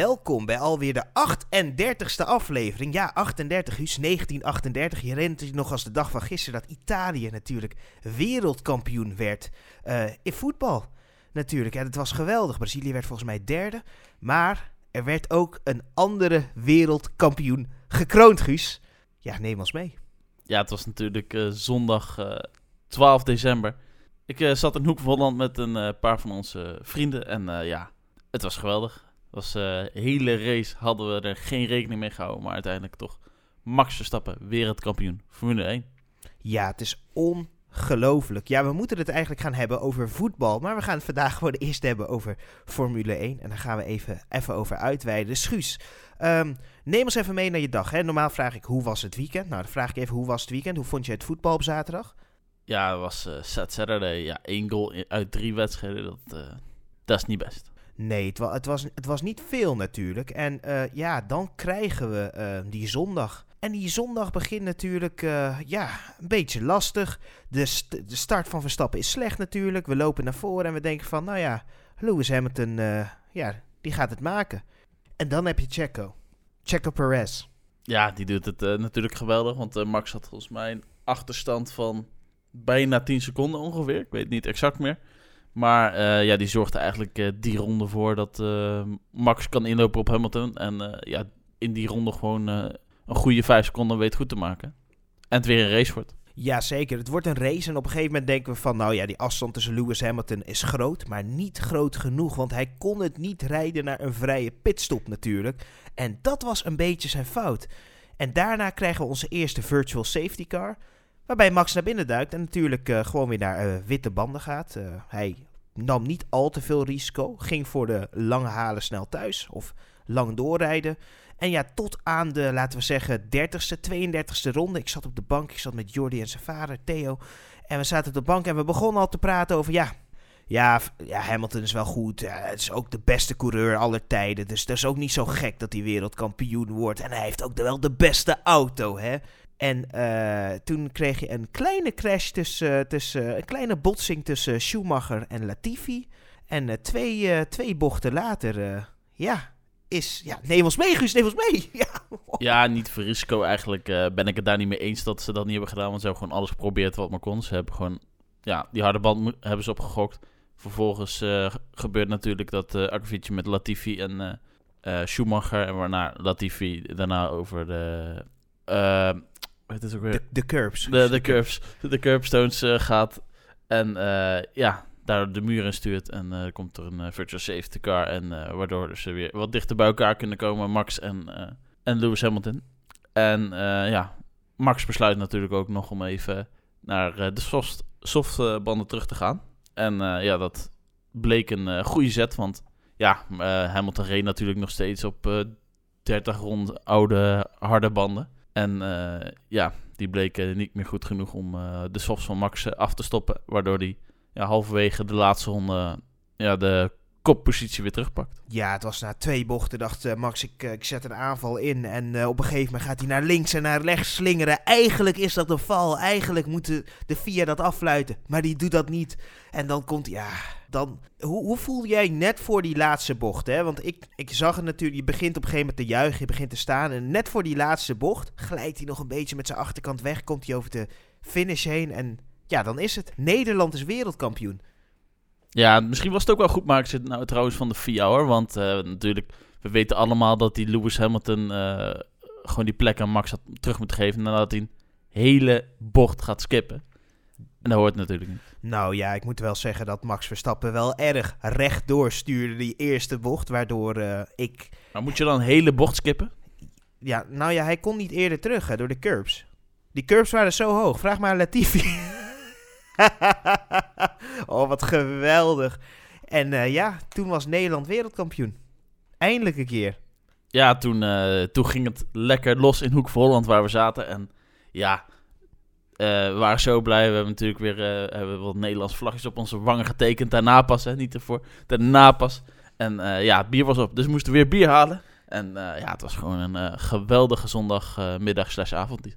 welkom bij alweer de 38ste aflevering. Ja, 38, Huus, 1938. Je herinnert je nog als de dag van gisteren dat Italië natuurlijk wereldkampioen werd uh, in voetbal. Natuurlijk, en het was geweldig. Brazilië werd volgens mij derde. Maar er werd ook een andere wereldkampioen gekroond, Guus. Ja, neem ons mee. Ja, het was natuurlijk uh, zondag uh, 12 december. Ik zat in Hoek van Holland met een paar van onze vrienden. En ja, het was geweldig was uh, hele race hadden we er geen rekening mee gehouden. Maar uiteindelijk toch Max Verstappen, wereldkampioen Formule 1. Ja, het is ongelooflijk. Ja, we moeten het eigenlijk gaan hebben over voetbal. Maar we gaan het vandaag gewoon eerst hebben over Formule 1. En daar gaan we even, even over uitweiden. Schuus, um, neem ons even mee naar je dag. Hè. Normaal vraag ik hoe was het weekend? Nou, dan vraag ik even hoe was het weekend? Hoe vond je het voetbal op zaterdag? Ja, het was uh, Saturday. Ja, één goal uit drie wedstrijden. Dat, uh, dat is niet best. Nee, het, was, het, was, het was niet veel natuurlijk. En uh, ja, dan krijgen we uh, die zondag. En die zondag begint natuurlijk uh, ja, een beetje lastig. De, de start van Verstappen is slecht natuurlijk. We lopen naar voren en we denken van, nou ja, Lewis Hamilton, ja, die gaat het maken. En dan heb je Checo. Checo Perez. Ja, die doet het natuurlijk geweldig. Want Max had volgens mij een achterstand van bijna 10 seconden ongeveer. Ik weet niet exact meer. Maar uh, ja, die zorgde eigenlijk uh, die ronde voor dat uh, Max kan inlopen op Hamilton. En ja, in die ronde gewoon een goede vijf seconden weet goed te maken. En het weer een race wordt. Ja, zeker. Het wordt een race en op een gegeven moment denken we van... nou ja, die afstand tussen Lewis Hamilton is groot, maar niet groot genoeg. Want hij kon het niet rijden naar een vrije pitstop natuurlijk. En dat was een beetje zijn fout. En daarna krijgen we onze eerste virtual safety car... Waarbij Max naar binnen duikt en natuurlijk uh, gewoon weer naar uh, witte banden gaat. Uh, hij nam niet al te veel risico. Ging voor de lange halen snel thuis of lang doorrijden. En ja, tot aan de, laten we zeggen, 30ste, 32ste ronde. Ik zat op de bank, ik zat met Jordi en zijn vader, Theo. En we zaten op de bank en we begonnen al te praten over, ja, ja, ja, Hamilton is wel goed. Het is ook de beste coureur aller tijden. Dus dat is ook niet zo gek dat hij wereldkampioen wordt. En hij heeft ook wel de beste auto, hè. En uh, toen kreeg je een kleine crash tussen, tussen een kleine botsing tussen Schumacher en Latifi. En uh, twee, uh, twee bochten later, ja, is, ja, neem ons mee Guus, mee. ja. ja, niet voor risico eigenlijk ben ik het daar niet mee eens dat ze dat niet hebben gedaan. Want ze hebben gewoon alles geprobeerd wat maar kon. Ze hebben gewoon, ja, die harde band hebben ze opgegokt. Vervolgens gebeurt natuurlijk dat uh, met Latifi en Schumacher. En waarna Latifi daarna over de het is ook weer... De, de curbs. De, de curbs. De curbstones uh, gaat. En uh, ja, daar de muur in stuurt. En uh, komt er een virtual safety car. En waardoor ze weer wat dichter bij elkaar kunnen komen. Max en, en Lewis Hamilton. En ja, Max besluit natuurlijk ook nog om even naar de soft, softbanden terug te gaan. En ja, dat bleek een goede zet. Want ja, Hamilton reed natuurlijk nog steeds op 30 rond oude harde banden. En uh, ja, die bleken niet meer goed genoeg om uh, de softs van Max eh, af te stoppen. Waardoor hij ja, halverwege de laatste ronde ja, de koppositie weer terugpakt. Ja, het was na twee bochten. Dacht uh, Max, ik, ik zet een aanval in. En uh, op een gegeven moment gaat hij naar links en naar rechts slingeren. Eigenlijk is dat een val. Eigenlijk moeten de vier dat afluiten. Maar die doet dat niet. En dan komt, ja, dan, hoe, hoe voel jij net voor die laatste bocht? Hè? Want ik, ik zag het natuurlijk, je begint op een gegeven moment te juichen, je begint te staan. En net voor die laatste bocht glijdt hij nog een beetje met zijn achterkant weg. Komt hij over de finish heen. En ja, dan is het. Nederland is wereldkampioen. Ja, misschien was het ook wel goed, maar ik zit nou trouwens van de VIA hoor. Want uh, natuurlijk, we weten allemaal dat die Lewis Hamilton uh, gewoon die plek aan Max had terug moet geven. Nadat hij een hele bocht gaat skippen. En dat hoort natuurlijk niet. Nou ja, ik moet wel zeggen dat Max Verstappen wel erg rechtdoor stuurde die eerste bocht, waardoor uh, ik... Maar moet je dan een hele bocht skippen? Ja, nou ja, hij kon niet eerder terug hè, door de curbs. Die curbs waren zo hoog. Vraag maar aan Latifi. oh, wat geweldig. En uh, ja, toen was Nederland wereldkampioen. Eindelijk een keer. Ja, toen, uh, toen ging het lekker los in Hoek van Holland waar we zaten. En ja, uh, we waren zo blij. We hebben natuurlijk weer hebben wat Nederlandse vlagjes op onze wangen getekend. Daarna pas, hè, niet ervoor. Daarna pas. En ja, het bier was op. Dus we moesten weer bier halen. En ja, het was gewoon een geweldige zondagmiddag slash avond.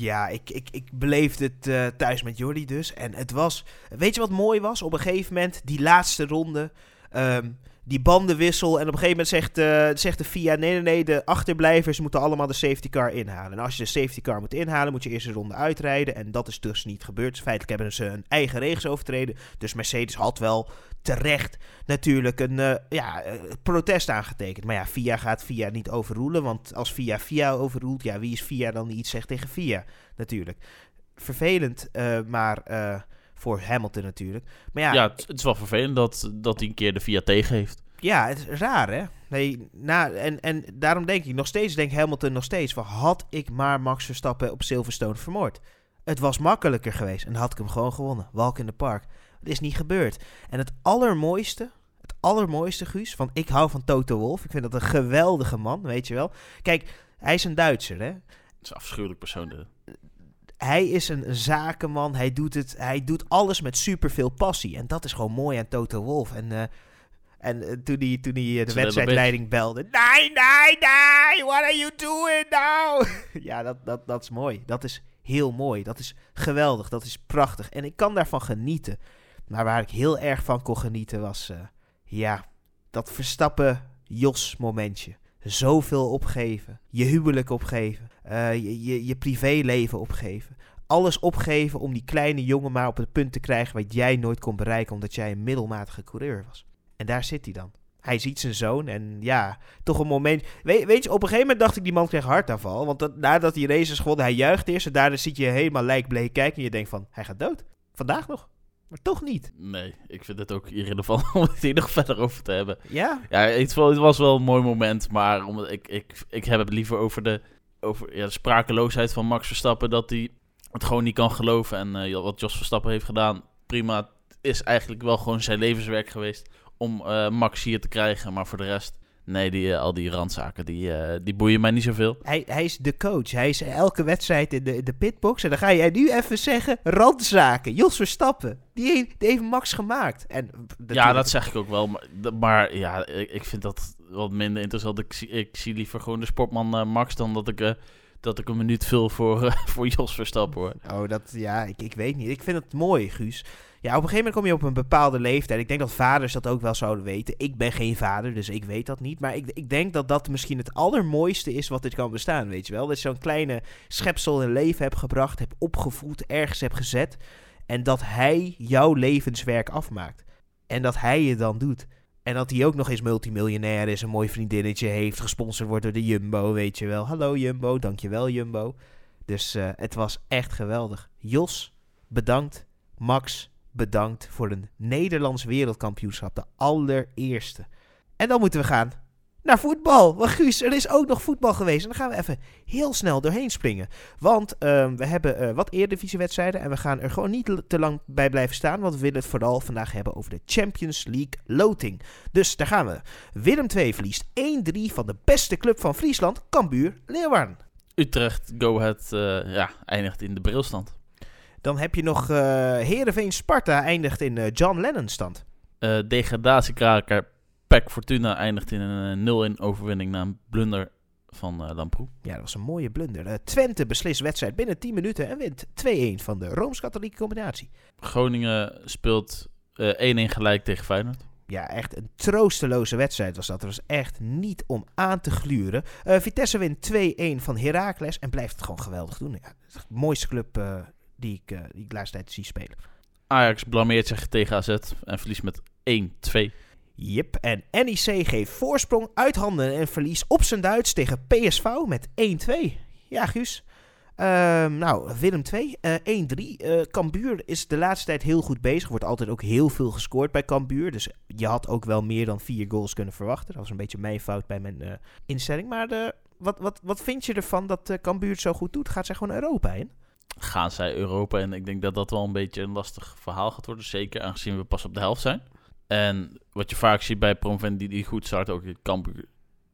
Ja, ik, ik, ik beleefde het thuis met Jordi dus. En het was... Weet je wat mooi was? Op een gegeven moment, die laatste ronde... Um, die bandenwissel. En op een gegeven moment zegt, eh, zegt de FIA: nee, nee, nee, de achterblijvers moeten allemaal de safety car inhalen. En als je de safety car moet inhalen, moet je eerst een ronde uitrijden. En dat is dus niet gebeurd. Dus feitelijk hebben ze een eigen regels overtreden. Dus Mercedes had wel terecht natuurlijk een eh, ja, eh, protest aangetekend. Maar ja, FIA gaat FIA niet overroelen. Want als FIA FIA overroelt, ja, wie is FIA dan die iets zegt tegen FIA? Natuurlijk. Vervelend, maar voor Hamilton natuurlijk. Maar ja, ja het, het, is wel vervelend dat, dat hij een keer de FIA tegen heeft. Ja, het is raar hè. Nee, na, en, en daarom denk ik nog steeds, denk Hamilton nog steeds van had ik maar Max Verstappen op Silverstone vermoord. Het was makkelijker geweest en had ik hem gewoon gewonnen. Walk in the park. Het is niet gebeurd. En het allermooiste, het allermooiste, Guus, van ik hou van Toto Wolf. Ik vind dat een geweldige man, weet je wel. Kijk, hij is een Duitser, hè. Het is een afschuwelijk persoon, Hij is een zakenman. Hij doet, het, hij doet alles met superveel passie. En dat is gewoon mooi aan Toto Wolf. En, uh, en uh, toen hij, toen hij uh, de wedstrijdleiding belde. Nee, nee, nee, what are you doing now? ja, dat, dat, dat is mooi. Dat is heel mooi. Dat is geweldig. Dat is prachtig. En ik kan daarvan genieten. Maar waar ik heel erg van kon genieten was, ja, dat Verstappen Jos momentje. Zoveel opgeven. Je huwelijk opgeven. Uh, je, je, privéleven opgeven. Alles opgeven om die kleine jongen maar op het punt te krijgen wat jij nooit kon bereiken omdat jij een middelmatige coureur was. En daar zit hij dan. Hij ziet zijn zoon en ja, toch een moment. Weet, je, op een gegeven moment dacht ik die man kreeg hartaanval. Want dat, nadat hij races gewonnen, hij juicht eerst en daarna zit je helemaal lijkbleek kijken en je denkt van, hij gaat dood. Vandaag nog. Maar toch niet. Nee, ik vind het ook irrelevant om het hier nog verder over te hebben. Ja? Ja, het, was wel een mooi moment, maar omdat ik, ik, ik heb het liever over de, over, ja, de sprakeloosheid van Max Verstappen. Dat hij het gewoon niet kan geloven. En uh, wat Jos Verstappen heeft gedaan, prima. is eigenlijk wel gewoon zijn levenswerk geweest om uh, Max hier te krijgen. Maar voor de rest Nee, die, uh, al die randzaken, die, uh, die boeien mij niet zoveel. Hij, hij is de coach. Hij is elke wedstrijd in de, de pitbox. En dan ga jij nu even zeggen, randzaken. Jos Verstappen, die heeft, die heeft Max gemaakt. En, ja, dat zeg ik ook wel. Maar, maar ja, ik, ik, vind dat wat minder interessant. Ik, zie, ik zie liever gewoon de sportman uh, Max dan dat ik dat ik een minuut vul voor, voor Jos Verstappen hoor. Oh, dat ja, ik, ik weet niet. Ik vind het mooi, Guus. Ja, op een gegeven moment kom je op een bepaalde leeftijd. Ik denk dat vaders dat ook wel zouden weten. Ik ben geen vader, dus ik weet dat niet. Maar ik, ik denk dat dat misschien het allermooiste is wat dit kan bestaan, weet je wel. Dat je zo'n kleine schepsel in leven hebt gebracht, hebt opgevoed, ergens hebt gezet. En dat hij jouw levenswerk afmaakt. En dat hij je dan doet. En dat hij ook nog eens multimiljonair is, een mooi vriendinnetje heeft, gesponsord wordt door de Jumbo, weet je wel. Hallo Jumbo, dankjewel Jumbo. Dus uh, het was echt geweldig. Jos, bedankt. Max, bedankt voor een Nederlands wereldkampioenschap. De allereerste. En dan moeten we gaan naar voetbal. Want Guus, er is ook nog voetbal geweest. En dan gaan we even heel snel doorheen springen. Want uh, we hebben uh, wat eerdivisiewedstrijden. En we gaan er gewoon niet te lang bij blijven staan. Want we willen het vooral vandaag hebben over de Champions League loting. Dus daar gaan we. Willem 2 verliest 1-3 van de beste club van Friesland. Cambuur Leeuwarden. Utrecht Go Ahead uh, ja, eindigt in de brilstand. Dan heb je nog uh, Heerenveen Sparta eindigt in uh, John Lennon stand. Uh, degradatiekraker PEC Fortuna eindigt in een 0-1 overwinning na een blunder van uh, Lamproe. Ja, dat was een mooie blunder. Twente beslist wedstrijd binnen 10 minuten en wint 2-1 van de Rooms-Katholieke combinatie. Groningen speelt 1-1 gelijk tegen Feyenoord. Ja, echt een troosteloze wedstrijd was dat. Er was echt niet om aan te gluren. Vitesse wint 2-1 van Heracles en blijft het gewoon geweldig doen. Ja, de mooiste club die ik, uh, die ik laatst tijd zie spelen. Ajax blameert zich tegen AZ en verliest met 1-2. Yep, en NEC geeft voorsprong uit handen en verlies op zijn Duits tegen PSV met 1-2. Ja, Guus. Uh, nou, Willem 2, uh, 1-3. Uh, Cambuur is de laatste tijd heel goed bezig. Wordt altijd ook heel veel gescoord bij Cambuur. Dus je had ook wel meer dan vier goals kunnen verwachten. Dat was een beetje mijn fout bij mijn uh, instelling. Maar de, wat, wat, wat vind je ervan dat Cambuur het zo goed doet? Gaat zij gewoon Europa in? Gaan zij Europa. En ik denk dat dat wel een beetje een lastig verhaal gaat worden. Zeker aangezien we pas op de helft zijn. En wat je vaak ziet bij Promovend die, die goed start, ook kamp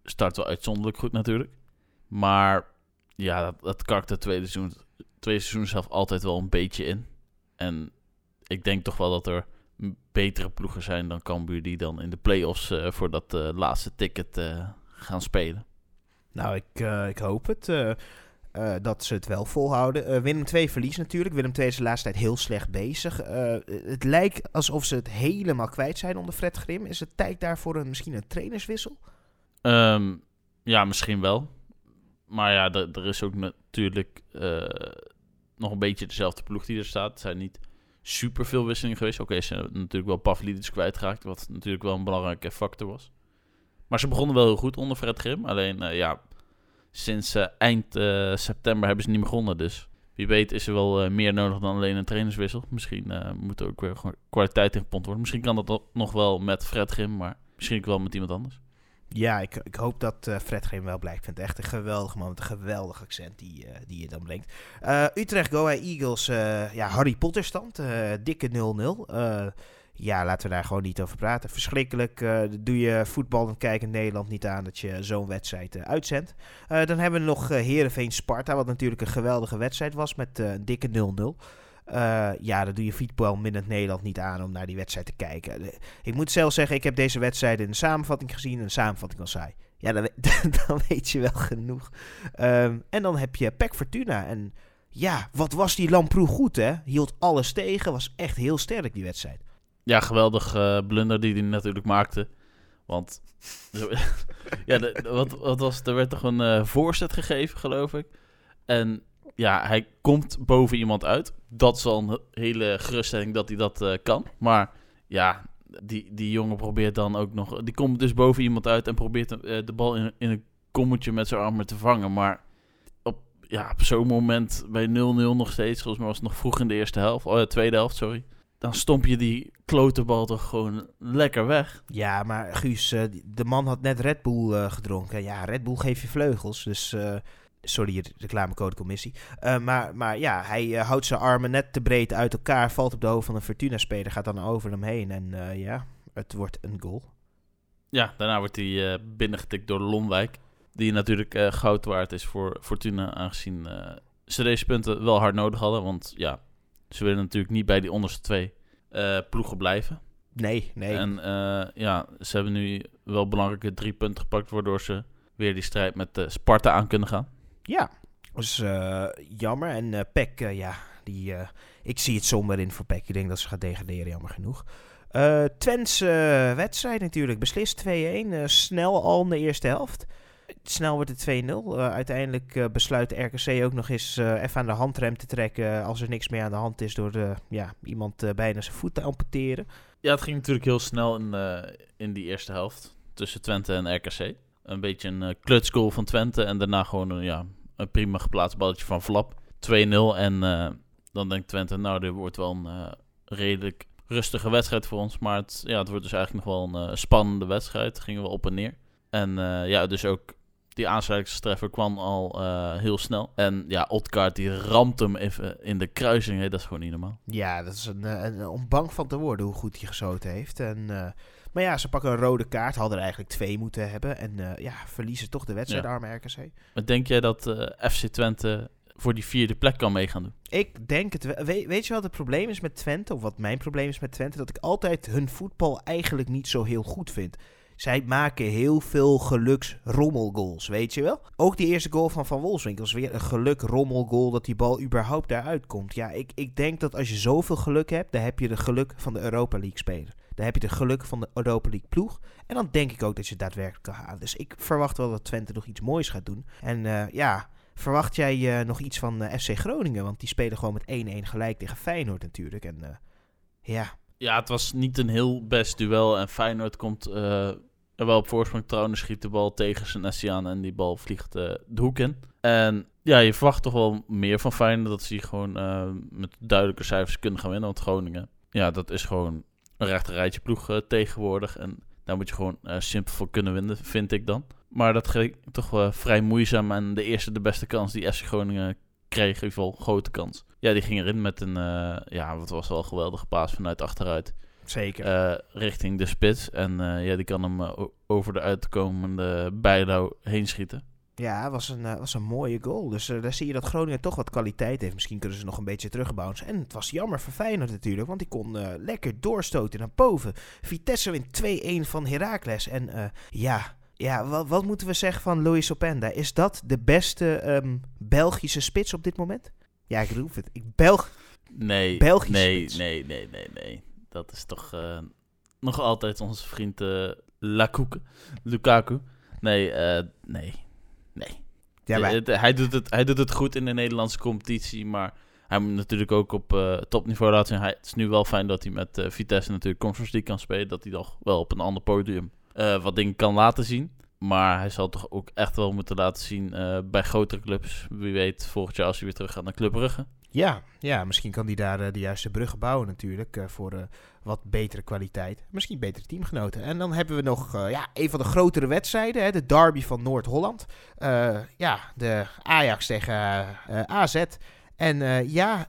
start wel uitzonderlijk goed natuurlijk. Maar ja, dat, dat het tweede seizoen, seizoen zelf altijd wel een beetje in. En ik denk toch wel dat er betere ploegen zijn dan Cambuur die dan in de play-offs uh, voor dat uh, laatste ticket uh, gaan spelen. Nou, ik, ik hoop het. Eh, dat ze het wel volhouden. Uh, Willem 2 verliest natuurlijk. Willem 2 is de laatste tijd heel slecht bezig. het lijkt alsof ze het helemaal kwijt zijn onder Fred Grim. Is het tijd daarvoor een, misschien een trainerswissel? Ehm, ja, misschien wel. Maar ja, er is ook natuurlijk nog een beetje dezelfde ploeg die er staat. Het zijn niet super veel wisselingen geweest. Oké, ze zijn natuurlijk wel Pavlidis kwijtgeraakt, wat natuurlijk wel een belangrijke factor was. Maar ze begonnen wel heel goed onder Fred Grim. Alleen, ja, sinds uh, eind uh, september hebben ze niet begonnen. Dus wie weet is er wel meer nodig dan alleen een trainerswissel. Misschien moet er ook weer kwaliteit ingepompt worden. Misschien kan dat nog wel met Fred Grim, maar misschien ook wel met iemand anders. Ja, ik, ik hoop dat Fred geen wel blijkt. Ik vind echt een geweldig man een geweldig accent die, die je dan brengt. Utrecht Go Eagles, ja, Harry Potter stand, dikke 0-0. Ja, laten we daar gewoon niet over praten. Verschrikkelijk. doe je voetbal en kijken in Nederland niet aan dat je zo'n wedstrijd uitzendt. dan hebben we nog Herenveen Sparta, wat natuurlijk een geweldige wedstrijd was met een dikke 0-0. Uh, ja, dan doe je voetbal het Nederland niet aan om naar die wedstrijd te kijken. Ik moet zelf zeggen, ik heb deze wedstrijd in de samenvatting gezien. En de samenvatting was saai. Ja, dan, dan weet je wel genoeg. Um, en dan heb je Pek Fortuna. En ja, wat was die Lamproe goed, hè? Hield alles tegen. Was echt heel sterk, die wedstrijd. Ja, geweldig uh, blunder die hij natuurlijk maakte. Want ja, de, wat, wat was, er werd toch een uh, voorzet gegeven, geloof ik. En ja, hij komt boven iemand uit. Dat is al een hele geruststelling dat hij dat uh, kan. Maar ja, die, die jongen probeert dan ook nog... Die komt dus boven iemand uit en probeert de bal in, in een kommetje met zijn armen te vangen. Maar op, ja, op zo'n moment bij 0-0 nog steeds, volgens mij was het nog vroeg in de eerste helft, oh, tweede helft, sorry. Dan stomp je die klote bal toch gewoon lekker weg. Ja, maar Guus, uh, de man had net Red Bull gedronken. Ja, Red Bull geeft je vleugels, dus Sorry, reclamecodecommissie. Uh, maar, maar ja, hij uh, houdt zijn armen net te breed uit elkaar. Valt op de hoofd van een Fortuna-speler. Gaat dan over hem heen. En uh, ja, het wordt een goal. Ja, daarna wordt hij binnengetikt door Lonwijk. Die natuurlijk goud waard is voor Fortuna. Aangezien ze deze punten wel hard nodig hadden. Want ja, ze willen natuurlijk niet bij die onderste twee ploegen blijven. Nee, nee. En ja, ze hebben nu wel belangrijke drie punten gepakt. Waardoor ze weer die strijd met Sparta aan kunnen gaan. Ja, dat is uh, jammer. En uh, Peck, uh, ja, die, ik zie het somber in voor Peck. Ik denk dat ze gaat degraderen, jammer genoeg. Uh, Twents wedstrijd natuurlijk, beslist 2-1. snel al in de eerste helft. Snel wordt het 2-0. uiteindelijk besluit RKC ook nog eens even aan de handrem te trekken als er niks meer aan de hand is door ja, iemand bijna zijn voet te amputeren. Ja, het ging natuurlijk heel snel in, in die eerste helft tussen Twente en RKC een beetje een klutsgoal van Twente. En daarna gewoon een, ja, een prima geplaatst balletje van Flap. 2-0. En dan denkt Twente, nou, dit wordt wel een redelijk rustige wedstrijd voor ons. Maar het, ja, het wordt dus eigenlijk nog wel een spannende wedstrijd. Gingen we op en neer. En ja, dus ook die aansluitingstreffer kwam al heel snel. En ja, Otkaart die ramt hem even in de kruising. Hè, dat is gewoon niet normaal. Ja, dat is een, een, om bang van te worden hoe goed hij geschoten heeft. En maar ja, ze pakken een rode kaart. Hadden er eigenlijk twee moeten hebben. En uh, ja, verliezen toch de wedstrijd, ja. arme RKC. Maar denk jij dat eh, FC Twente voor die vierde plek kan meegaan doen? Ik denk het wel. weet je wat het probleem is met Twente? Of wat mijn probleem is met Twente? Dat ik altijd hun voetbal eigenlijk niet zo heel goed vind. Zij maken heel veel geluksrommelgoals, weet je wel? Ook die eerste goal van Van Wolfswinkel is weer een geluk-rommelgoal dat die bal überhaupt daaruit komt. Ja, ik, ik denk dat als je zoveel geluk hebt, dan heb je de geluk van de Europa League speler. Dan heb je de geluk van de Europa League ploeg. En dan denk ik ook dat je het daadwerkelijk kan halen. Dus ik verwacht wel dat Twente nog iets moois gaat doen. En uh, ja, verwacht jij uh, nog iets van uh, eh, FC Groningen? Want die spelen gewoon met 1-1 gelijk tegen Feyenoord natuurlijk. En ja. Ja, het was niet een heel best duel. En Feyenoord komt er wel op voorsprong. Trouwens schiet de bal tegen zijn Nessiaan en die bal vliegt de hoek in. En ja, je verwacht toch wel meer van Feyenoord. Dat ze gewoon met duidelijke cijfers kunnen gaan winnen. Want Groningen, ja, dat is gewoon een rechter rijtje ploeg tegenwoordig. En daar moet je gewoon simpel voor kunnen winnen, vind ik dan. Maar dat ging toch wel vrij moeizaam. En de eerste, de beste kans die FC Groningen kreeg, in ieder geval grote kans. Ja, die ging erin met een, uh, ja, wat was wel een geweldige paas vanuit achteruit. Zeker. richting de spits. En ja, die kan hem over de uitkomende bijlauw heen schieten. Ja, was een, was een mooie goal. Dus daar zie je dat Groningen toch wat kwaliteit heeft. Misschien kunnen ze nog een beetje terugbouncen. En het was jammer voor Feyenoord natuurlijk, want die kon lekker doorstoten naar boven. Vitesse wint 2-1 van Heracles. En ja, Ja, wat, wat moeten we zeggen van Luis Openda? Is dat de beste ehm, Belgische spits op dit moment? Ja, ik roep het. Ik Belg... Nee, Belgische nee, spits. nee, nee, nee, nee. Dat is toch eh, nog altijd onze vriend Lakouk- Lukaku. Nee, eh, nee, nee. Ja, maar, Het- hij, doet het, hij doet het goed in de Nederlandse competitie, maar hij moet natuurlijk ook op topniveau laten zien. Hij, het is nu wel fijn dat hij met Vitesse natuurlijk Conference League kan spelen. Dat hij toch wel op een ander podium wat dingen kan laten zien. Maar hij zal toch ook echt wel moeten laten zien eh, bij grotere clubs. Wie weet volgend jaar als hij weer terug gaat naar Club Brugge. ja, ja, misschien kan hij daar eh, de juiste bruggen bouwen natuurlijk. eh, voor wat betere kwaliteit. Misschien betere teamgenoten. En dan hebben we nog ja, een van de grotere wedstrijden. Hè, de derby van Noord-Holland. Ja, de Ajax tegen AZ. En ja,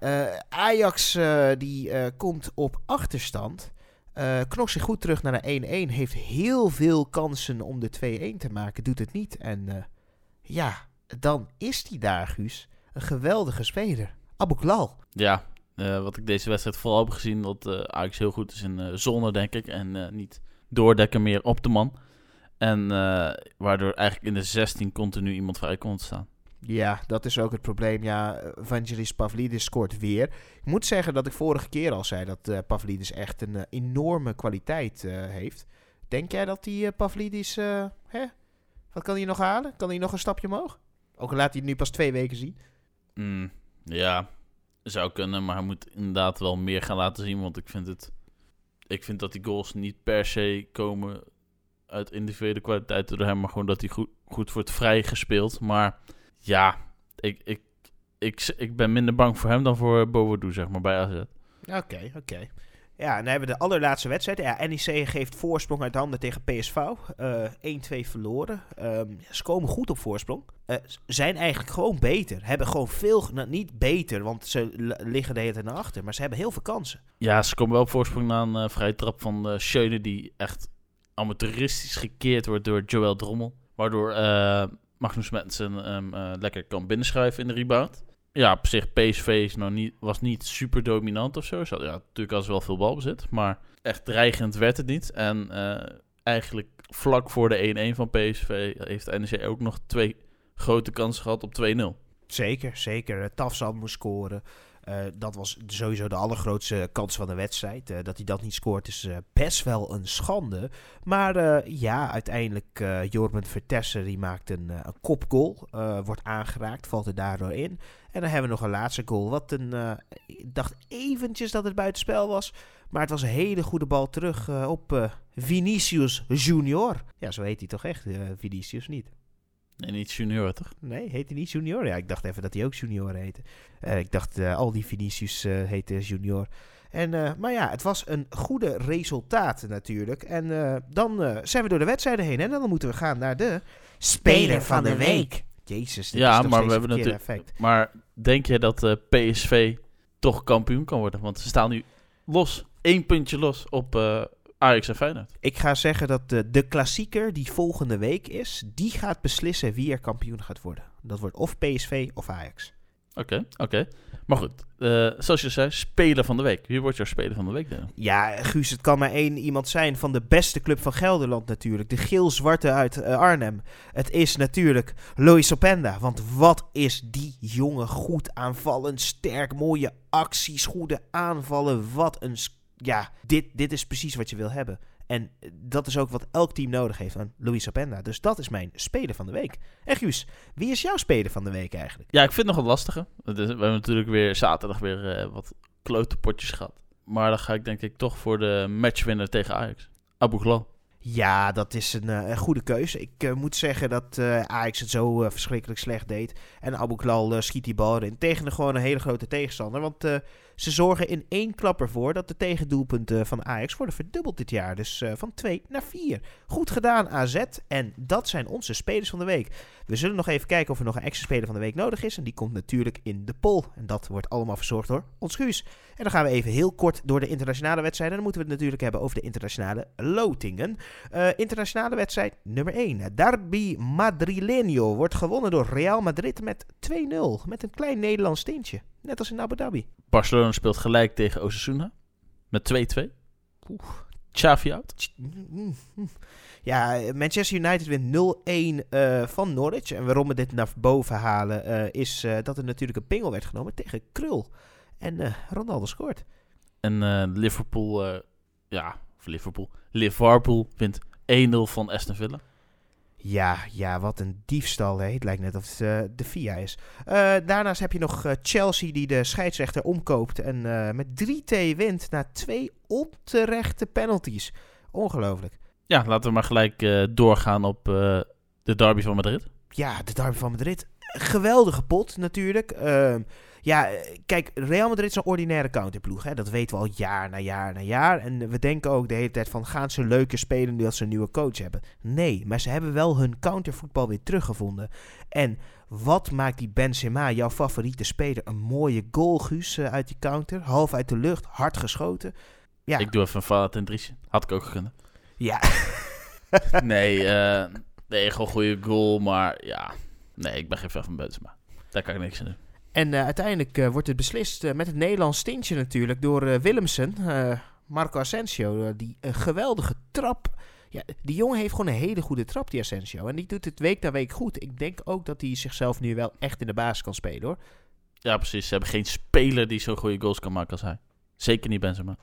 Ajax die komt op achterstand. Eh knokt zich goed terug naar de 1-1. Heeft heel veel kansen om de 2-1 te maken. Doet het niet. En eh, ja, dan is die daar, Guus. Een geweldige speler. Abu Klal. Ja, eh, wat ik deze wedstrijd vooral heb gezien, dat Ajax heel goed is in zone, denk ik. En niet doordekken meer op de man. En waardoor eigenlijk in de 16 continu iemand vrij kon staan. Ja, dat is ook het probleem. Ja, Vangelis Pavlidis scoort weer. Ik moet zeggen dat ik vorige keer al zei dat eh, Pavlidis echt een eh, enorme kwaliteit eh, heeft. Denk jij dat die Pavlidis... hè? Wat kan hij nog halen? Kan hij nog een stapje omhoog? Ook laat hij het nu pas twee weken zien. Mm, ja, zou kunnen, maar hij moet inderdaad wel meer gaan laten zien. Want ik vind, het, ik vind dat die goals niet per se komen uit individuele kwaliteit door hem, maar gewoon dat hij goed, goed wordt vrijgespeeld. Maar ja, ik, ik, ik, ik ben minder bang voor hem dan voor Bovodou, zeg maar, bij AZ. Oké, oké. Ja, en dan hebben we de allerlaatste wedstrijd. Ja, NEC geeft voorsprong uit handen tegen PSV. Eh 1-2 verloren. Ehm, ze komen goed op voorsprong. Z- zijn eigenlijk gewoon beter. Hebben gewoon veel... Nou, niet beter, want ze liggen de hele tijd naar achter. Maar ze hebben heel veel kansen. Ja, ze komen wel op voorsprong na een eh, vrije trap van uh, Schöne, die echt amateuristisch gekeerd wordt door Joël Drommel. Waardoor Magnus Mensen hem eh, lekker kan binnenschuiven in de rebound. Ja, op zich, PSV is nou niet, was niet super dominant of zo. Ze hadden ja, natuurlijk al wel veel balbezit, maar echt dreigend werd het niet. En eh, eigenlijk vlak voor de 1-1 van PSV heeft NEC ook nog twee grote kansen gehad op 2-0. Zeker, zeker. Tafsan moest scoren. Eh, dat was sowieso de allergrootste kans van de wedstrijd. Eh, dat hij dat niet scoort is eh, best wel een schande. Maar ja, uiteindelijk Jorben Vertessen die maakt een, een kopgoal. Wordt aangeraakt, valt er daardoor in. En dan hebben we nog een laatste goal. Wat een, ik dacht eventjes dat het buitenspel was. Maar het was een hele goede bal terug op Vinicius Junior. Ja, zo heet hij toch echt, Vinicius niet? Nee, niet junior, toch? Nee, heet hij niet junior? Ja, ik dacht even dat hij ook junior heette. Uh, ik dacht, uh, al die Vinicius uh, heette junior. En, uh, maar ja, het was een goede resultaat natuurlijk. En uh, dan zijn we door de wedstrijden heen. En dan moeten we gaan naar de Speler van de Week. Jezus, dit ja, is maar we hebben natuurlijk. Effect. Maar denk je dat uh, PSV toch kampioen kan worden? Want ze staan nu los, één puntje los op uh, Ajax en Feyenoord. Ik ga zeggen dat de, de klassieker die volgende week is, die gaat beslissen wie er kampioen gaat worden. Dat wordt of PSV of Ajax. Oké, okay, oké. Okay. Maar goed, uh, zoals je zei, speler van de week. Wie wordt jouw speler van de week dan? Ja, Guus, het kan maar één iemand zijn van de beste club van Gelderland natuurlijk. De geel-zwarte uit uh, Arnhem. Het is natuurlijk Lois Openda. Want wat is die jongen goed aanvallen, sterk, mooie acties, goede aanvallen. Wat een... Ja, dit, dit is precies wat je wil hebben. En dat is ook wat elk team nodig heeft aan Luis Openda. Dus dat is mijn speler van de week. En Guus, wie is jouw speler van de week eigenlijk? Ja, ik vind het nog een lastige. We hebben natuurlijk weer zaterdag weer uh, wat klote potjes gehad. Maar dan ga ik denk ik toch voor de matchwinner tegen Ajax. Abu Ghlal. Ja, dat is een, een goede keuze. Ik uh, moet zeggen dat uh, Ajax het zo verschrikkelijk slecht deed. En Abu Ghlal schiet die bal erin tegen een, gewoon een hele grote tegenstander. Want ze zorgen in één klap ervoor dat de tegendoelpunten van Ajax worden verdubbeld dit jaar. Dus van 2 naar 4. Goed gedaan AZ. En dat zijn onze spelers van de week. We zullen nog even kijken of er nog een extra speler van de week nodig is. En die komt natuurlijk in de poll. En dat wordt allemaal verzorgd door ons Guus. En dan gaan we even heel kort door de internationale wedstrijden. Dan moeten we het natuurlijk hebben over de internationale lotingen. Uh, internationale wedstrijd nummer 1. Derby Madrileño wordt gewonnen door Real Madrid met 2-0. Met een klein Nederlands tintje. Net als in Abu Dhabi. Barcelona speelt gelijk tegen Osasuna met 2-2. Oeh, Xavi out. Ja, Manchester United wint 0-1 eh, van Norwich. En waarom we dit naar boven halen, eh, is eh, dat er natuurlijk een pingel werd genomen tegen Krul. En Ronaldo scoort. En Liverpool, ja, of Liverpool. Liverpool wint 1-0 van Aston Villa. Ja, ja, wat een diefstal. Hè? Het lijkt net of het eh, de FIA is. Eh, daarnaast heb je nog eh, Chelsea die de scheidsrechter omkoopt. En met 3-2 wint na twee onterechte penalties. Ongelooflijk. Ja, laten we maar gelijk doorgaan op de derby van Madrid. Ja, de derby van Madrid. Geweldige pot natuurlijk. Ja, eh, kijk, Real Madrid is een ordinaire counterploeg. Hè? Dat weten we al jaar na jaar na jaar. En we denken ook de hele tijd van... gaan ze leuker spelen nu dat ze een nieuwe coach hebben? Nee, maar ze hebben wel hun countervoetbal weer teruggevonden. En wat maakt die Benzema, jouw favoriete speler... een mooie goal, Guus, eh, uit die counter. Half uit de lucht, hard geschoten. Ja, Ik doe even een fout en Driesje. Had ik ook gekund. ja. nee, eh, nee, gewoon goede goal, maar ja. Nee, ik ben geen fan van Benzema. Daar kan ik niks aan doen. En eh, uiteindelijk eh, wordt het beslist eh, met het Nederlands tintje natuurlijk door Willemsen, Marco Asensio. die een geweldige trap. Ja, die jongen heeft gewoon een hele goede trap, die Asensio. En die doet het week na week goed. Ik denk ook dat hij zichzelf nu wel echt in de basis kan spelen hoor. Ja, precies. Ze hebben geen speler die zo'n goede goals kan maken als hij. Zeker niet Benzema.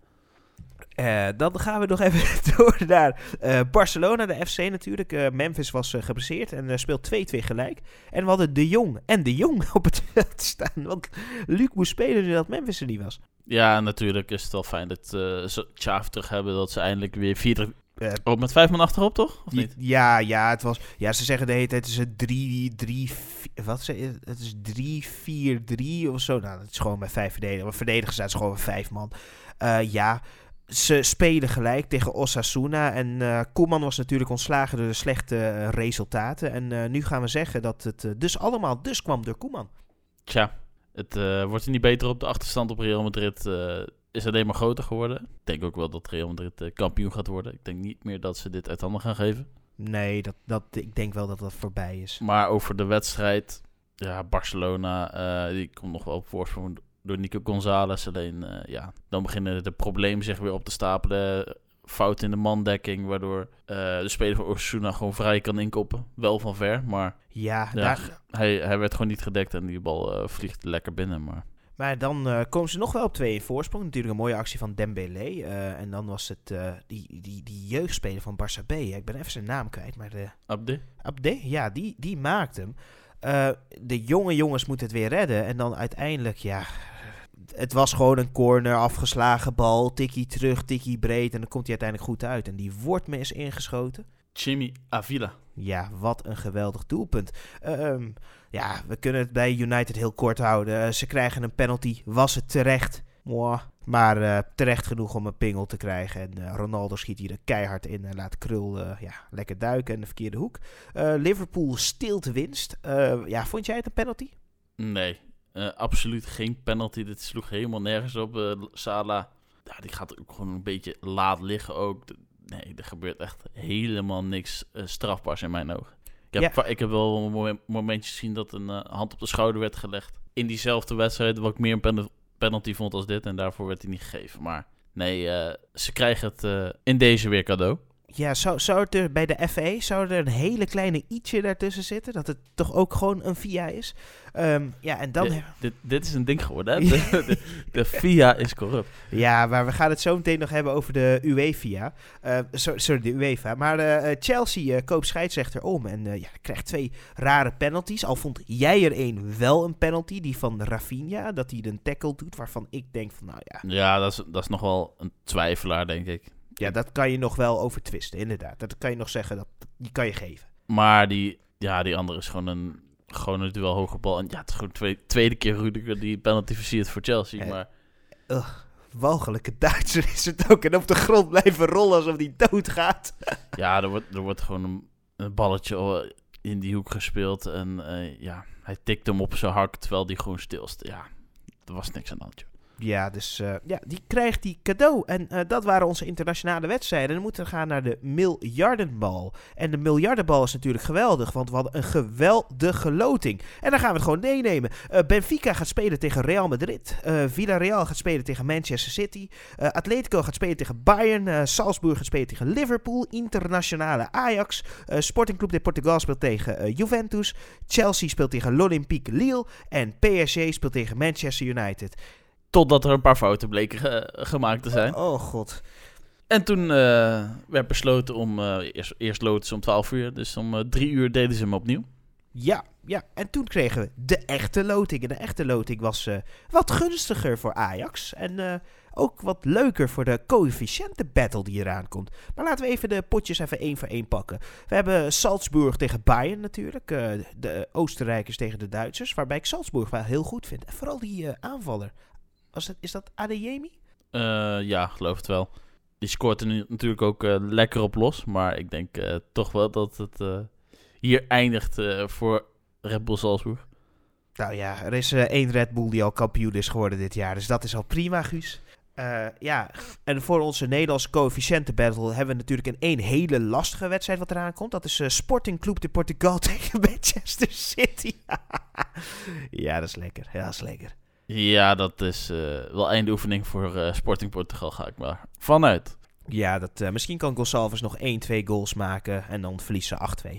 Eh, dan gaan we nog even door naar eh, Barcelona, de FC natuurlijk. Eh, Memphis was geblesseerd en speelt 2-2 gelijk. En we hadden De Jong en De Jong op het veld staan. Want Luc moest spelen nu dat Memphis er niet was. Ja, natuurlijk is het wel fijn dat ze Xavi terug hebben. Dat ze eindelijk weer vier... Uh, oh, met vijf man achterop, toch? Of niet? Ja, ja, het was. Ja, ze zeggen de hele tijd het is een 3 3 wat ze het is 3 4 3 of zo. Nou, dat is gewoon met vijf verdedigers. Maar verdedigers zijn gewoon met vijf man. Uh, ja, ze spelen gelijk tegen Osasuna. En uh, Koeman was natuurlijk ontslagen door de slechte uh, resultaten. En uh, nu gaan we zeggen dat het dus allemaal dus kwam door Koeman. Tja, het uh, wordt er niet beter op. De achterstand op Real Madrid is alleen maar groter geworden. Ik denk ook wel dat Real Madrid kampioen gaat worden. Ik denk niet meer dat ze dit uit handen gaan geven. Nee, dat, dat, ik denk wel dat dat voorbij is. Maar over de wedstrijd, ja, Barcelona, die komt nog wel op voorsprong door Nico González. Alleen, uh, ja, dan beginnen de problemen zich weer op te stapelen. Fout in de mandekking, waardoor uh, de speler van Osasuna gewoon vrij kan inkoppen. Wel van ver, maar ja, ja daar... hij, hij werd gewoon niet gedekt en die bal uh, vliegt lekker binnen. Maar, maar dan uh, komen ze nog wel op twee in voorsprong. Natuurlijk een mooie actie van Dembélé. Uh, en dan was het uh, die, die, die jeugdspeler van Barça B. Ik ben even zijn naam kwijt. Maar de... Abde? Abde, ja, die, die maakt hem. De jonge jongens moeten het weer redden. En dan uiteindelijk, ja... Het was gewoon een corner, afgeslagen bal. Tikkie terug, tikkie breed. En dan komt hij uiteindelijk goed uit. En die wordt me eens ingeschoten. Jimmy Avila. Ja, wat een geweldig doelpunt. Uh, um, ja, we kunnen het bij United heel kort houden. Uh, ze krijgen een penalty. Was het terecht? Mwah. Maar uh, terecht genoeg om een pingel te krijgen. En Ronaldo schiet hier er keihard in en laat Krul ja, lekker duiken in de verkeerde hoek. Liverpool stilt winst. ja, vond jij het een penalty? Nee, absoluut geen penalty. Dit sloeg helemaal nergens op. Sala, ja, die gaat ook gewoon een beetje laat liggen ook. Nee, er gebeurt echt helemaal niks strafbaars in mijn ogen. Ik heb, ja. ik heb wel een momentje gezien dat een uh, hand op de schouder werd gelegd. In diezelfde wedstrijd, wat ik meer een pen penalty vond als dit. En daarvoor werd hij niet gegeven. Maar nee, uh, ze krijgen het uh, in deze weer cadeau. Ja, zou, zou het er bij de FA zou er een hele kleine ietsje daartussen zitten? Dat het toch ook gewoon een VIA is? Um, ja, en dan... Dit, dit, dit, is een ding geworden, hè? De, de, de VIA is corrupt. Ja, maar we gaan het zo meteen nog hebben over de UEFA. Uh, sorry, de UEFA. Maar uh, Chelsea uh, koopt scheidsrechter om en ja, krijgt twee rare penalties. Al vond jij er een wel een penalty, die van Rafinha. Dat hij een tackle doet, waarvan ik denk van, nou ja... Ja, dat is, dat is nog wel een twijfelaar, denk ik. Ja, dat kan je nog wel over twisten, inderdaad. Dat kan je nog zeggen, dat, die kan je geven. Maar die, ja, die andere is gewoon een, gewoon een duel hoge bal. En ja, het is gewoon twee, tweede keer Rudiger die penalty versiert voor Chelsea. Eh, maar... Ugh, walgelijke Duitser is het ook. En op de grond blijven rollen alsof die doodgaat. ja, er wordt, er wordt gewoon een, een balletje in die hoek gespeeld. En uh, ja, hij tikt hem op zijn hak terwijl die gewoon stilst. Ja, er was niks aan de hand, joh. Ja, dus uh, ja, die krijgt die cadeau. En uh, dat waren onze internationale wedstrijden. Dan moeten we gaan naar de miljardenbal. En de miljardenbal is natuurlijk geweldig, want we hadden een geweldige loting. En dan gaan we het gewoon meenemen. Uh, Benfica gaat spelen tegen Real Madrid. Villarreal gaat spelen tegen Manchester City. Atletico gaat spelen tegen Bayern. Salzburg gaat spelen tegen Liverpool. Internationale Ajax. Sporting Club de Portugal speelt tegen Juventus. Chelsea speelt tegen l'Olympique Lille. En PSG speelt tegen Manchester United. Totdat er een paar fouten bleken gemaakt te zijn. Oh, god. En toen uh, werd besloten om... Uh, eerst, eerst loten ze om 12 uur. Dus om uh, drie uur deden ze hem opnieuw. Ja, ja. En toen kregen we de echte loting. En de echte loting was wat gunstiger voor Ajax. En ook wat leuker voor de coëfficiënten battle die eraan komt. Maar laten we even de potjes even één voor één pakken. We hebben Salzburg tegen Bayern natuurlijk. de Oostenrijkers tegen de Duitsers. Waarbij ik Salzburg wel heel goed vind. En vooral die aanvaller. Was het, is dat Adeyemi? Uh, ja, geloof het wel. Die scoort er nu natuurlijk ook uh, lekker op los. Maar ik denk uh, toch wel dat het hier eindigt voor Red Bull Salzburg. Nou ja, er is één Red Bull die al kampioen is geworden dit jaar. Dus dat is al prima, Guus. ja, en voor onze Nederlandse coëfficiënten-battle hebben we natuurlijk een één hele lastige wedstrijd wat eraan komt. Dat is Sporting Club de Portugal tegen Manchester City. ja, dat is lekker. Ja, dat is lekker. Ja, dat is uh, wel eindoefening voor uh, Sporting Portugal, ga ik maar vanuit. Ja, dat, uh, misschien kan Gonçalves nog 1, 2 goals maken en dan verliezen 8-2.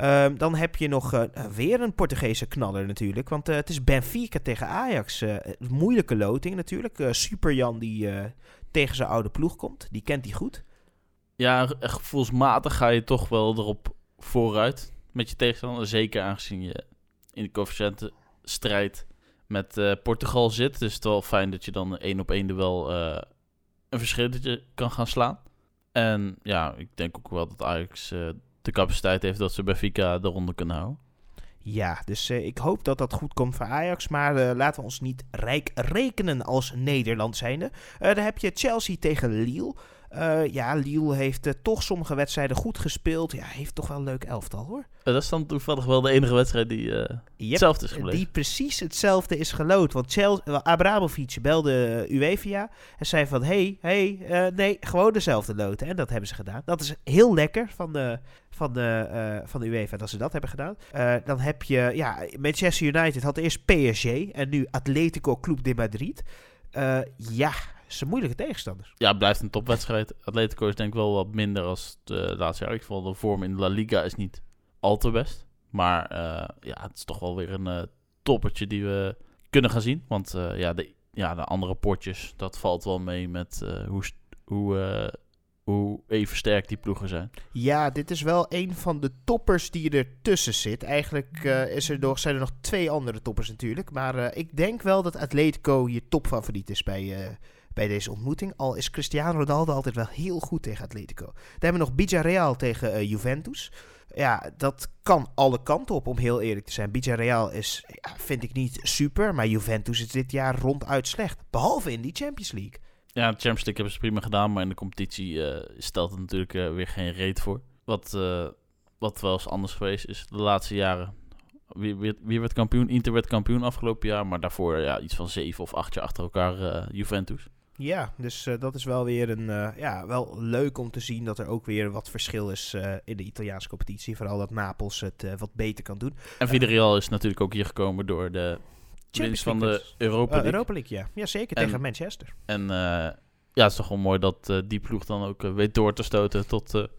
Um, dan heb je nog weer een Portugese knaller natuurlijk, want het is Benfica tegen Ajax. moeilijke loting natuurlijk. Super Jan die tegen zijn oude ploeg komt, die kent hij goed. Ja, gevoelsmatig ga je toch wel erop vooruit met je tegenstander. Zeker aangezien je in de coëfficiënten strijd met uh, Portugal zit. Dus het is wel fijn dat je dan één op één duel uh, een verschilletje kan gaan slaan. En ja, ik denk ook wel dat Ajax uh, de capaciteit heeft dat ze Benfica de ronde kunnen houden. Ja, dus ik hoop dat dat goed komt voor Ajax. Maar laten we ons niet rijk rekenen als Nederland zijnde. dan heb je Chelsea tegen Lille. Uh, ja, Lille heeft uh, toch sommige wedstrijden goed gespeeld. Ja, heeft toch wel een leuk elftal hoor. dat is dan toevallig wel de enige wedstrijd die uh, yep, hetzelfde is gebleven. Die precies hetzelfde is gelood. Want Chelsea, Abramovic belde UEFA en zei van... hey, hey, nee, gewoon dezelfde loten. En dat hebben ze gedaan. Dat is heel lekker van de, van de, van de UEFA dat ze dat hebben gedaan. dan heb je... Ja, Manchester United had eerst PSG en nu Atletico Club de Madrid. ja, zijn moeilijke tegenstanders. Ja, het blijft een topwedstrijd. Atletico is denk ik wel wat minder als de laatste jaar. Ik vond de vorm in de La Liga is niet al te best. Maar uh, ja, het is toch wel weer een uh, toppertje die we kunnen gaan zien. Want uh, ja, de, ja, de andere potjes, dat valt wel mee met hoe, hoe, hoe even sterk die ploegen zijn. Ja, dit is wel een van de toppers die ertussen zit. Eigenlijk is er nog, zijn er nog twee andere toppers natuurlijk. Maar ik denk wel dat Atletico je topfavoriet is bij bij deze ontmoeting. Al is Cristiano Ronaldo altijd wel heel goed tegen Atletico. Dan hebben we nog Villarreal tegen uh, Juventus. Ja, dat kan alle kanten op, om heel eerlijk te zijn. Villarreal is, vind ik niet super, maar Juventus is dit jaar ronduit slecht. Behalve in die Champions League. Ja, de Champions League hebben ze prima gedaan, maar in de competitie uh, stelt het natuurlijk uh, weer geen reet voor. Wat, wat wel eens anders geweest is de laatste jaren. Wie, wie, wie, werd kampioen? Inter werd kampioen afgelopen jaar, maar daarvoor ja, iets van zeven of acht jaar achter elkaar Juventus. Ja, dus uh, dat is wel weer een, uh, ja, wel leuk om te zien dat er ook weer wat verschil is uh, in de Italiaanse competitie. Vooral dat Napels het wat beter kan doen. En Villarreal is natuurlijk ook hier gekomen door de winst van de Europa League. Europa League, ja. Ja, zeker en, tegen Manchester. En ja, het is toch wel mooi dat die ploeg dan ook weet door te stoten tot de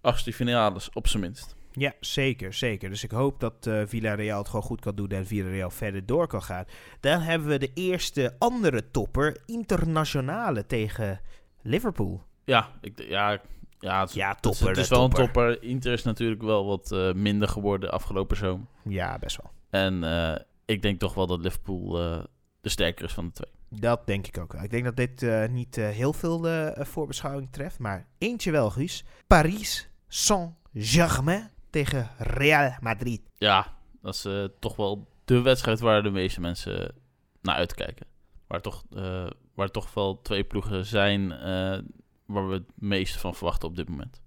achtste finales, op zijn minst. Ja, zeker, zeker. Dus ik hoop dat uh, Villarreal het gewoon goed kan doen en Villarreal verder door kan gaan. Dan hebben we de eerste andere topper, internationale tegen Liverpool. Ja, ik, ja, ja, het, ja topper. Het, is wel een topper. Inter is natuurlijk wel wat uh, minder geworden afgelopen zomer. Ja, best wel. En uh, ik denk toch wel dat Liverpool de sterker is van de twee. Dat denk ik ook wel. Ik denk dat dit niet heel veel voorbeschouwing treft, maar eentje wel, Guus. Paris Saint-Germain tegen Real Madrid. Ja, dat is uh, toch wel de wedstrijd waar de meeste mensen naar uitkijken. Waar toch, uh, waar toch wel twee ploegen zijn uh, waar we het meeste van verwachten op dit moment.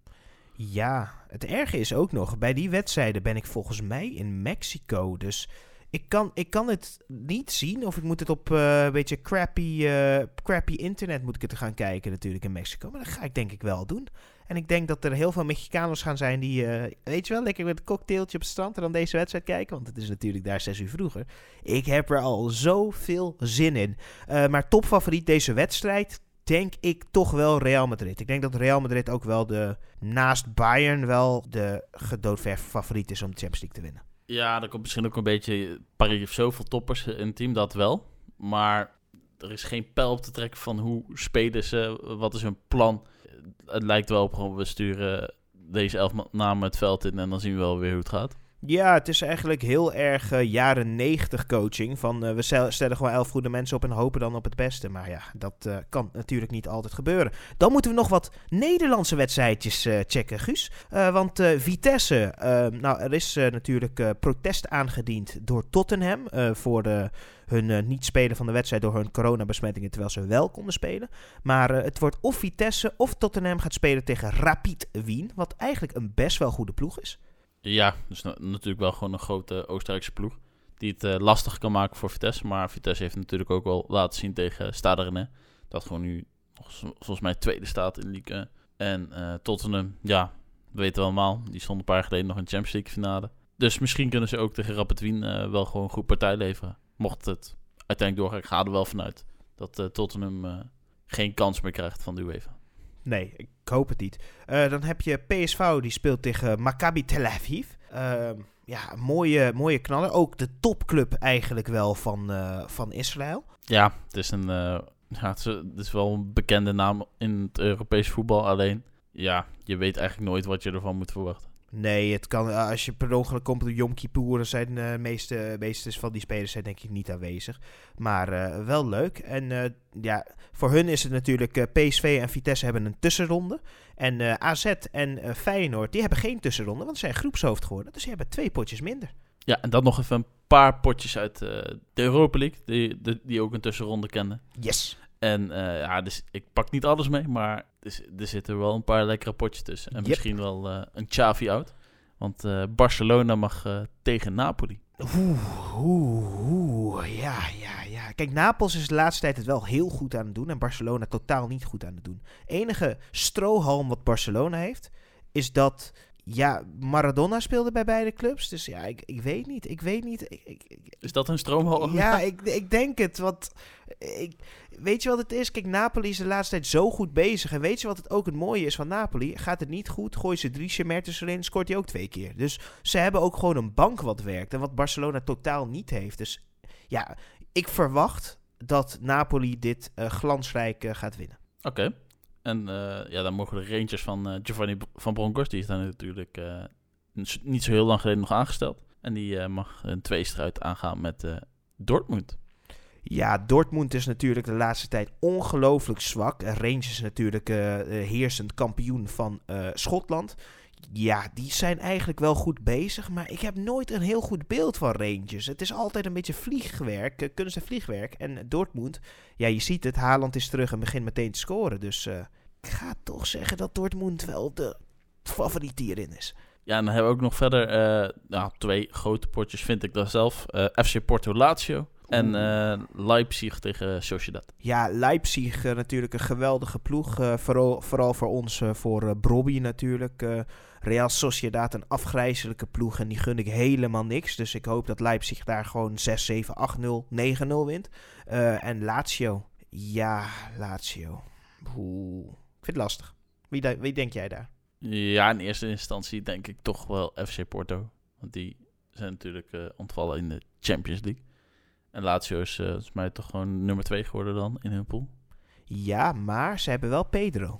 Ja, het erge is ook nog, bij die wedstrijden ben ik volgens mij in Mexico. Dus Ik kan, ik kan het niet zien, of ik moet het op eh, een beetje crappy, eh, crappy internet moet ik het gaan kijken natuurlijk in Mexico. Maar dat ga ik denk ik wel doen. En ik denk dat er heel veel Mexicanos gaan zijn die, eh, weet je wel, lekker met een cocktailtje op het strand en dan deze wedstrijd kijken. Want het is natuurlijk daar zes uur vroeger. Ik heb er al zoveel zin in. Uh, maar topfavoriet deze wedstrijd, denk ik toch wel Real Madrid. Ik denk dat Real Madrid ook wel de, naast Bayern wel de gedoodverf favoriet is om de Champions League te winnen. Ja, er komt misschien ook een beetje... Paris heeft zoveel toppers in het team, dat wel. Maar er is geen pijl op te trekken van hoe spelen ze, wat is hun plan. Het lijkt wel op gewoon, we sturen deze elf namen het veld in en dan zien we wel weer hoe het gaat. Ja, het is eigenlijk heel erg uh, jaren negentig coaching. Van uh, we stellen gewoon elf goede mensen op en hopen dan op het beste. Maar ja, dat uh, kan natuurlijk niet altijd gebeuren. Dan moeten we nog wat Nederlandse wedstrijdjes checken, Guus. want Vitesse, nou er is natuurlijk protest aangediend door Tottenham voor de hun niet spelen van de wedstrijd door hun coronabesmettingen, terwijl ze wel konden spelen. Maar het wordt of Vitesse of Tottenham gaat spelen tegen Rapid Wien, wat eigenlijk een best wel goede ploeg is. Ja, dus na natuurlijk wel gewoon een grote Oostenrijkse ploeg. Die het uh, lastig kan maken voor Vitesse. Maar Vitesse heeft natuurlijk ook wel laten zien tegen Stade Dat gewoon nu volgens mij tweede staat in Ligue En uh, Tottenham, ja, weten we allemaal. Die stond een paar jaar geleden nog in Champions League finale. Dus misschien kunnen ze ook tegen Rapid Wien uh, wel gewoon een goed partij leveren. Mocht het uiteindelijk doorgaan. Ik ga er wel vanuit dat Tottenham geen kans meer krijgt van de UEFA. Nee, ik hoop het niet. Uh, dan heb je PSV, die speelt tegen Maccabi Tel Aviv. Uh, ja, mooie, mooie knaller. Ook de topclub eigenlijk wel van, uh, van Israël. Ja, het is, een, ja, het is, het, is, wel een bekende naam in het Europese voetbal. Alleen, ja, je weet eigenlijk nooit wat je ervan moet verwachten. Nee, het kan, eh, als je per ongeluk komt op Yom Kippur, zijn de uh, meeste, meeste van die spelers zijn denk ik niet aanwezig. Maar uh, wel leuk. En uh, ja, voor hun is het natuurlijk, PSV en Vitesse hebben een tussenronde. En AZ en Feyenoord, die hebben geen tussenronde, want ze zijn groepshoofd geworden. Dus die hebben twee potjes minder. Ja, en dan nog even een paar potjes uit de Europa League, die, die, die ook een tussenronde kenden. Yes. En ja, dus ik pak niet alles mee, maar dus, er zitten wel een paar lekkere potjes tussen. En yep. misschien wel uh, een Xavi out. Want uh, Barcelona mag tegen Napoli. Oeh, oeh, oeh, ja, ja, ja. Kijk, Napels is de laatste tijd het wel heel goed aan het doen. En Barcelona totaal niet goed aan het doen. Enige strohalm wat Barcelona heeft, is dat ja, Maradona speelde bij beide clubs. Dus ja, ik, ik weet niet. Ik weet niet. Ik, ik, is dat een stroomhal? Ja, ik, ik denk het. Want ik, weet je wat het is? Kijk, Napoli is de laatste tijd zo goed bezig. En weet je wat het ook het mooie is van Napoli? Gaat het niet goed, gooi ze drie Mertens erin, scoort hij ook twee keer. Dus ze hebben ook gewoon een bank wat werkt. En wat Barcelona totaal niet heeft. Dus ja, ik verwacht dat Napoli dit uh, glansrijk uh, gaat winnen. Oké. En uh, ja, dan mogen de Rangers van uh, Giovanni van Bronckhorst, die is dan natuurlijk uh, niet zo heel lang geleden nog aangesteld. En die mag een tweestrijd aangaan met Dortmund. Ja, Dortmund is natuurlijk de laatste tijd ongelooflijk zwak. Rangers is natuurlijk heersend kampioen van Schotland. Ja, die zijn eigenlijk wel goed bezig, maar ik heb nooit een heel goed beeld van Rangers. Het is altijd een beetje vliegwerk, kunst en vliegwerk. En Dortmund, ja, je ziet het, Haaland is terug en begint meteen te scoren. Dus uh, ik ga toch zeggen dat Dortmund wel de favoriet hierin is. Ja, en dan hebben we ook nog verder uh, nou, twee grote potjes, vind ik dan zelf. Uh, FC Porto Lazio. En uh, Leipzig tegen Sociedad. Ja, Leipzig uh, natuurlijk een geweldige ploeg. Uh, vooral, vooral voor ons, voor Brobby natuurlijk. Real Sociedad een afgrijzelijke ploeg en die gun ik helemaal niks. Dus ik hoop dat Leipzig daar gewoon 6, 7, 8, 0, 9, 0 wint. en Lazio. Ja, Lazio. Oeh, ik vind het lastig. Wie, wie denk jij daar? Ja, in eerste instantie denk ik toch wel FC Porto. Want die zijn natuurlijk ontvallen in de Champions League. En Lazio is uh, volgens mij toch gewoon nummer 2 geworden dan in hun pool. Ja, maar ze hebben wel Pedro.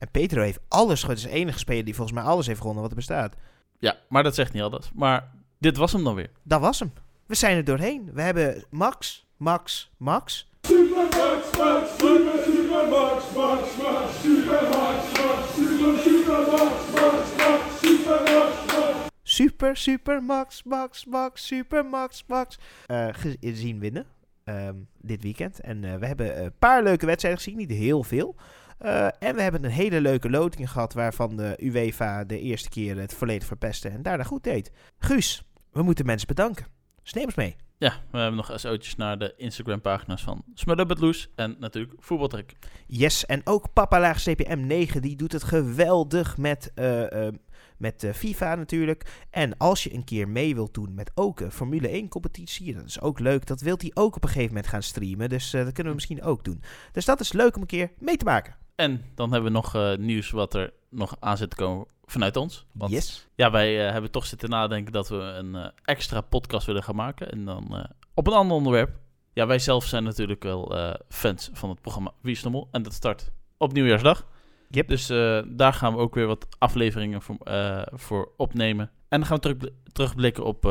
En Pedro heeft alles Het is de enige speler die volgens mij alles heeft gewonnen wat er bestaat. Ja, maar dat zegt niet alles. Maar dit was hem dan weer. Dat was hem. We zijn er doorheen. We hebben Max, Max, Max. Super Max, Max, super, super Max, Max, Max, super Max, Max, super, super Max, Max, Max, super Max. Super, super, max, max, max, super, max, max. Uh, gezien winnen um, dit weekend. En uh, we hebben een paar leuke wedstrijden gezien, niet heel veel. Uh, en we hebben een hele leuke loting gehad waarvan de UEFA de eerste keer het volledig verpestte en daarna goed deed. Guus, we moeten mensen bedanken. Dus neem ons mee. Ja, we hebben nog SO'tjes naar de Instagram-pagina's van Smudderbedloes en natuurlijk Voetbaltrek. Yes, en ook Papa Laag CPM 9, die doet het geweldig met, uh, uh, met uh, FIFA natuurlijk. En als je een keer mee wilt doen met ook een Formule 1 competitie, dat is ook leuk. Dat wilt hij ook op een gegeven moment gaan streamen, dus dat kunnen we misschien ook doen. Dus dat is leuk om een keer mee te maken. En dan hebben we nog nieuws wat er nog aan zit te komen vanuit ons. Want, yes. Ja, wij uh, hebben toch zitten nadenken dat we een uh, extra podcast willen gaan maken. En dan op een ander onderwerp. Ja, wij zelf zijn natuurlijk wel fans van het programma Wie is de Mol? En dat start op nieuwjaarsdag. Yep. Dus daar gaan we ook weer wat afleveringen voor, voor opnemen. En dan gaan we terug, terugblikken op,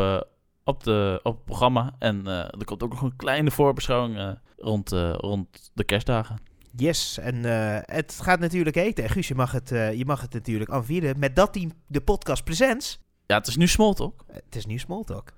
op, de, op het programma. En er komt ook nog een kleine voorbeschouwing rond, rond de kerstdagen. Yes, en uh, het gaat natuurlijk eten. Guus, je mag het, uh, je mag het natuurlijk aanvieren met dat team de podcast Presents. Ja, het is nu Smalltalk. Het is nu Smalltalk.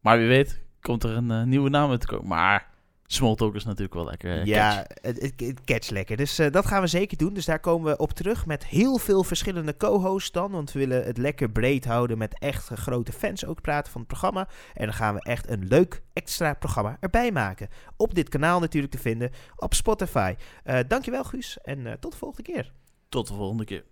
Maar wie weet komt er een uh, nieuwe naam uit te komen. Maar Smalltalk is natuurlijk wel lekker. Uh, ja, het, catch lekker. Dus uh, dat gaan we zeker doen. Dus daar komen we op terug met heel veel verschillende co-hosts dan. Want we willen het lekker breed houden met echt grote fans ook praten van het programma. En dan gaan we echt een leuk extra programma erbij maken. Op dit kanaal natuurlijk te vinden op Spotify. Uh, dankjewel Guus en tot de volgende keer. Tot de volgende keer.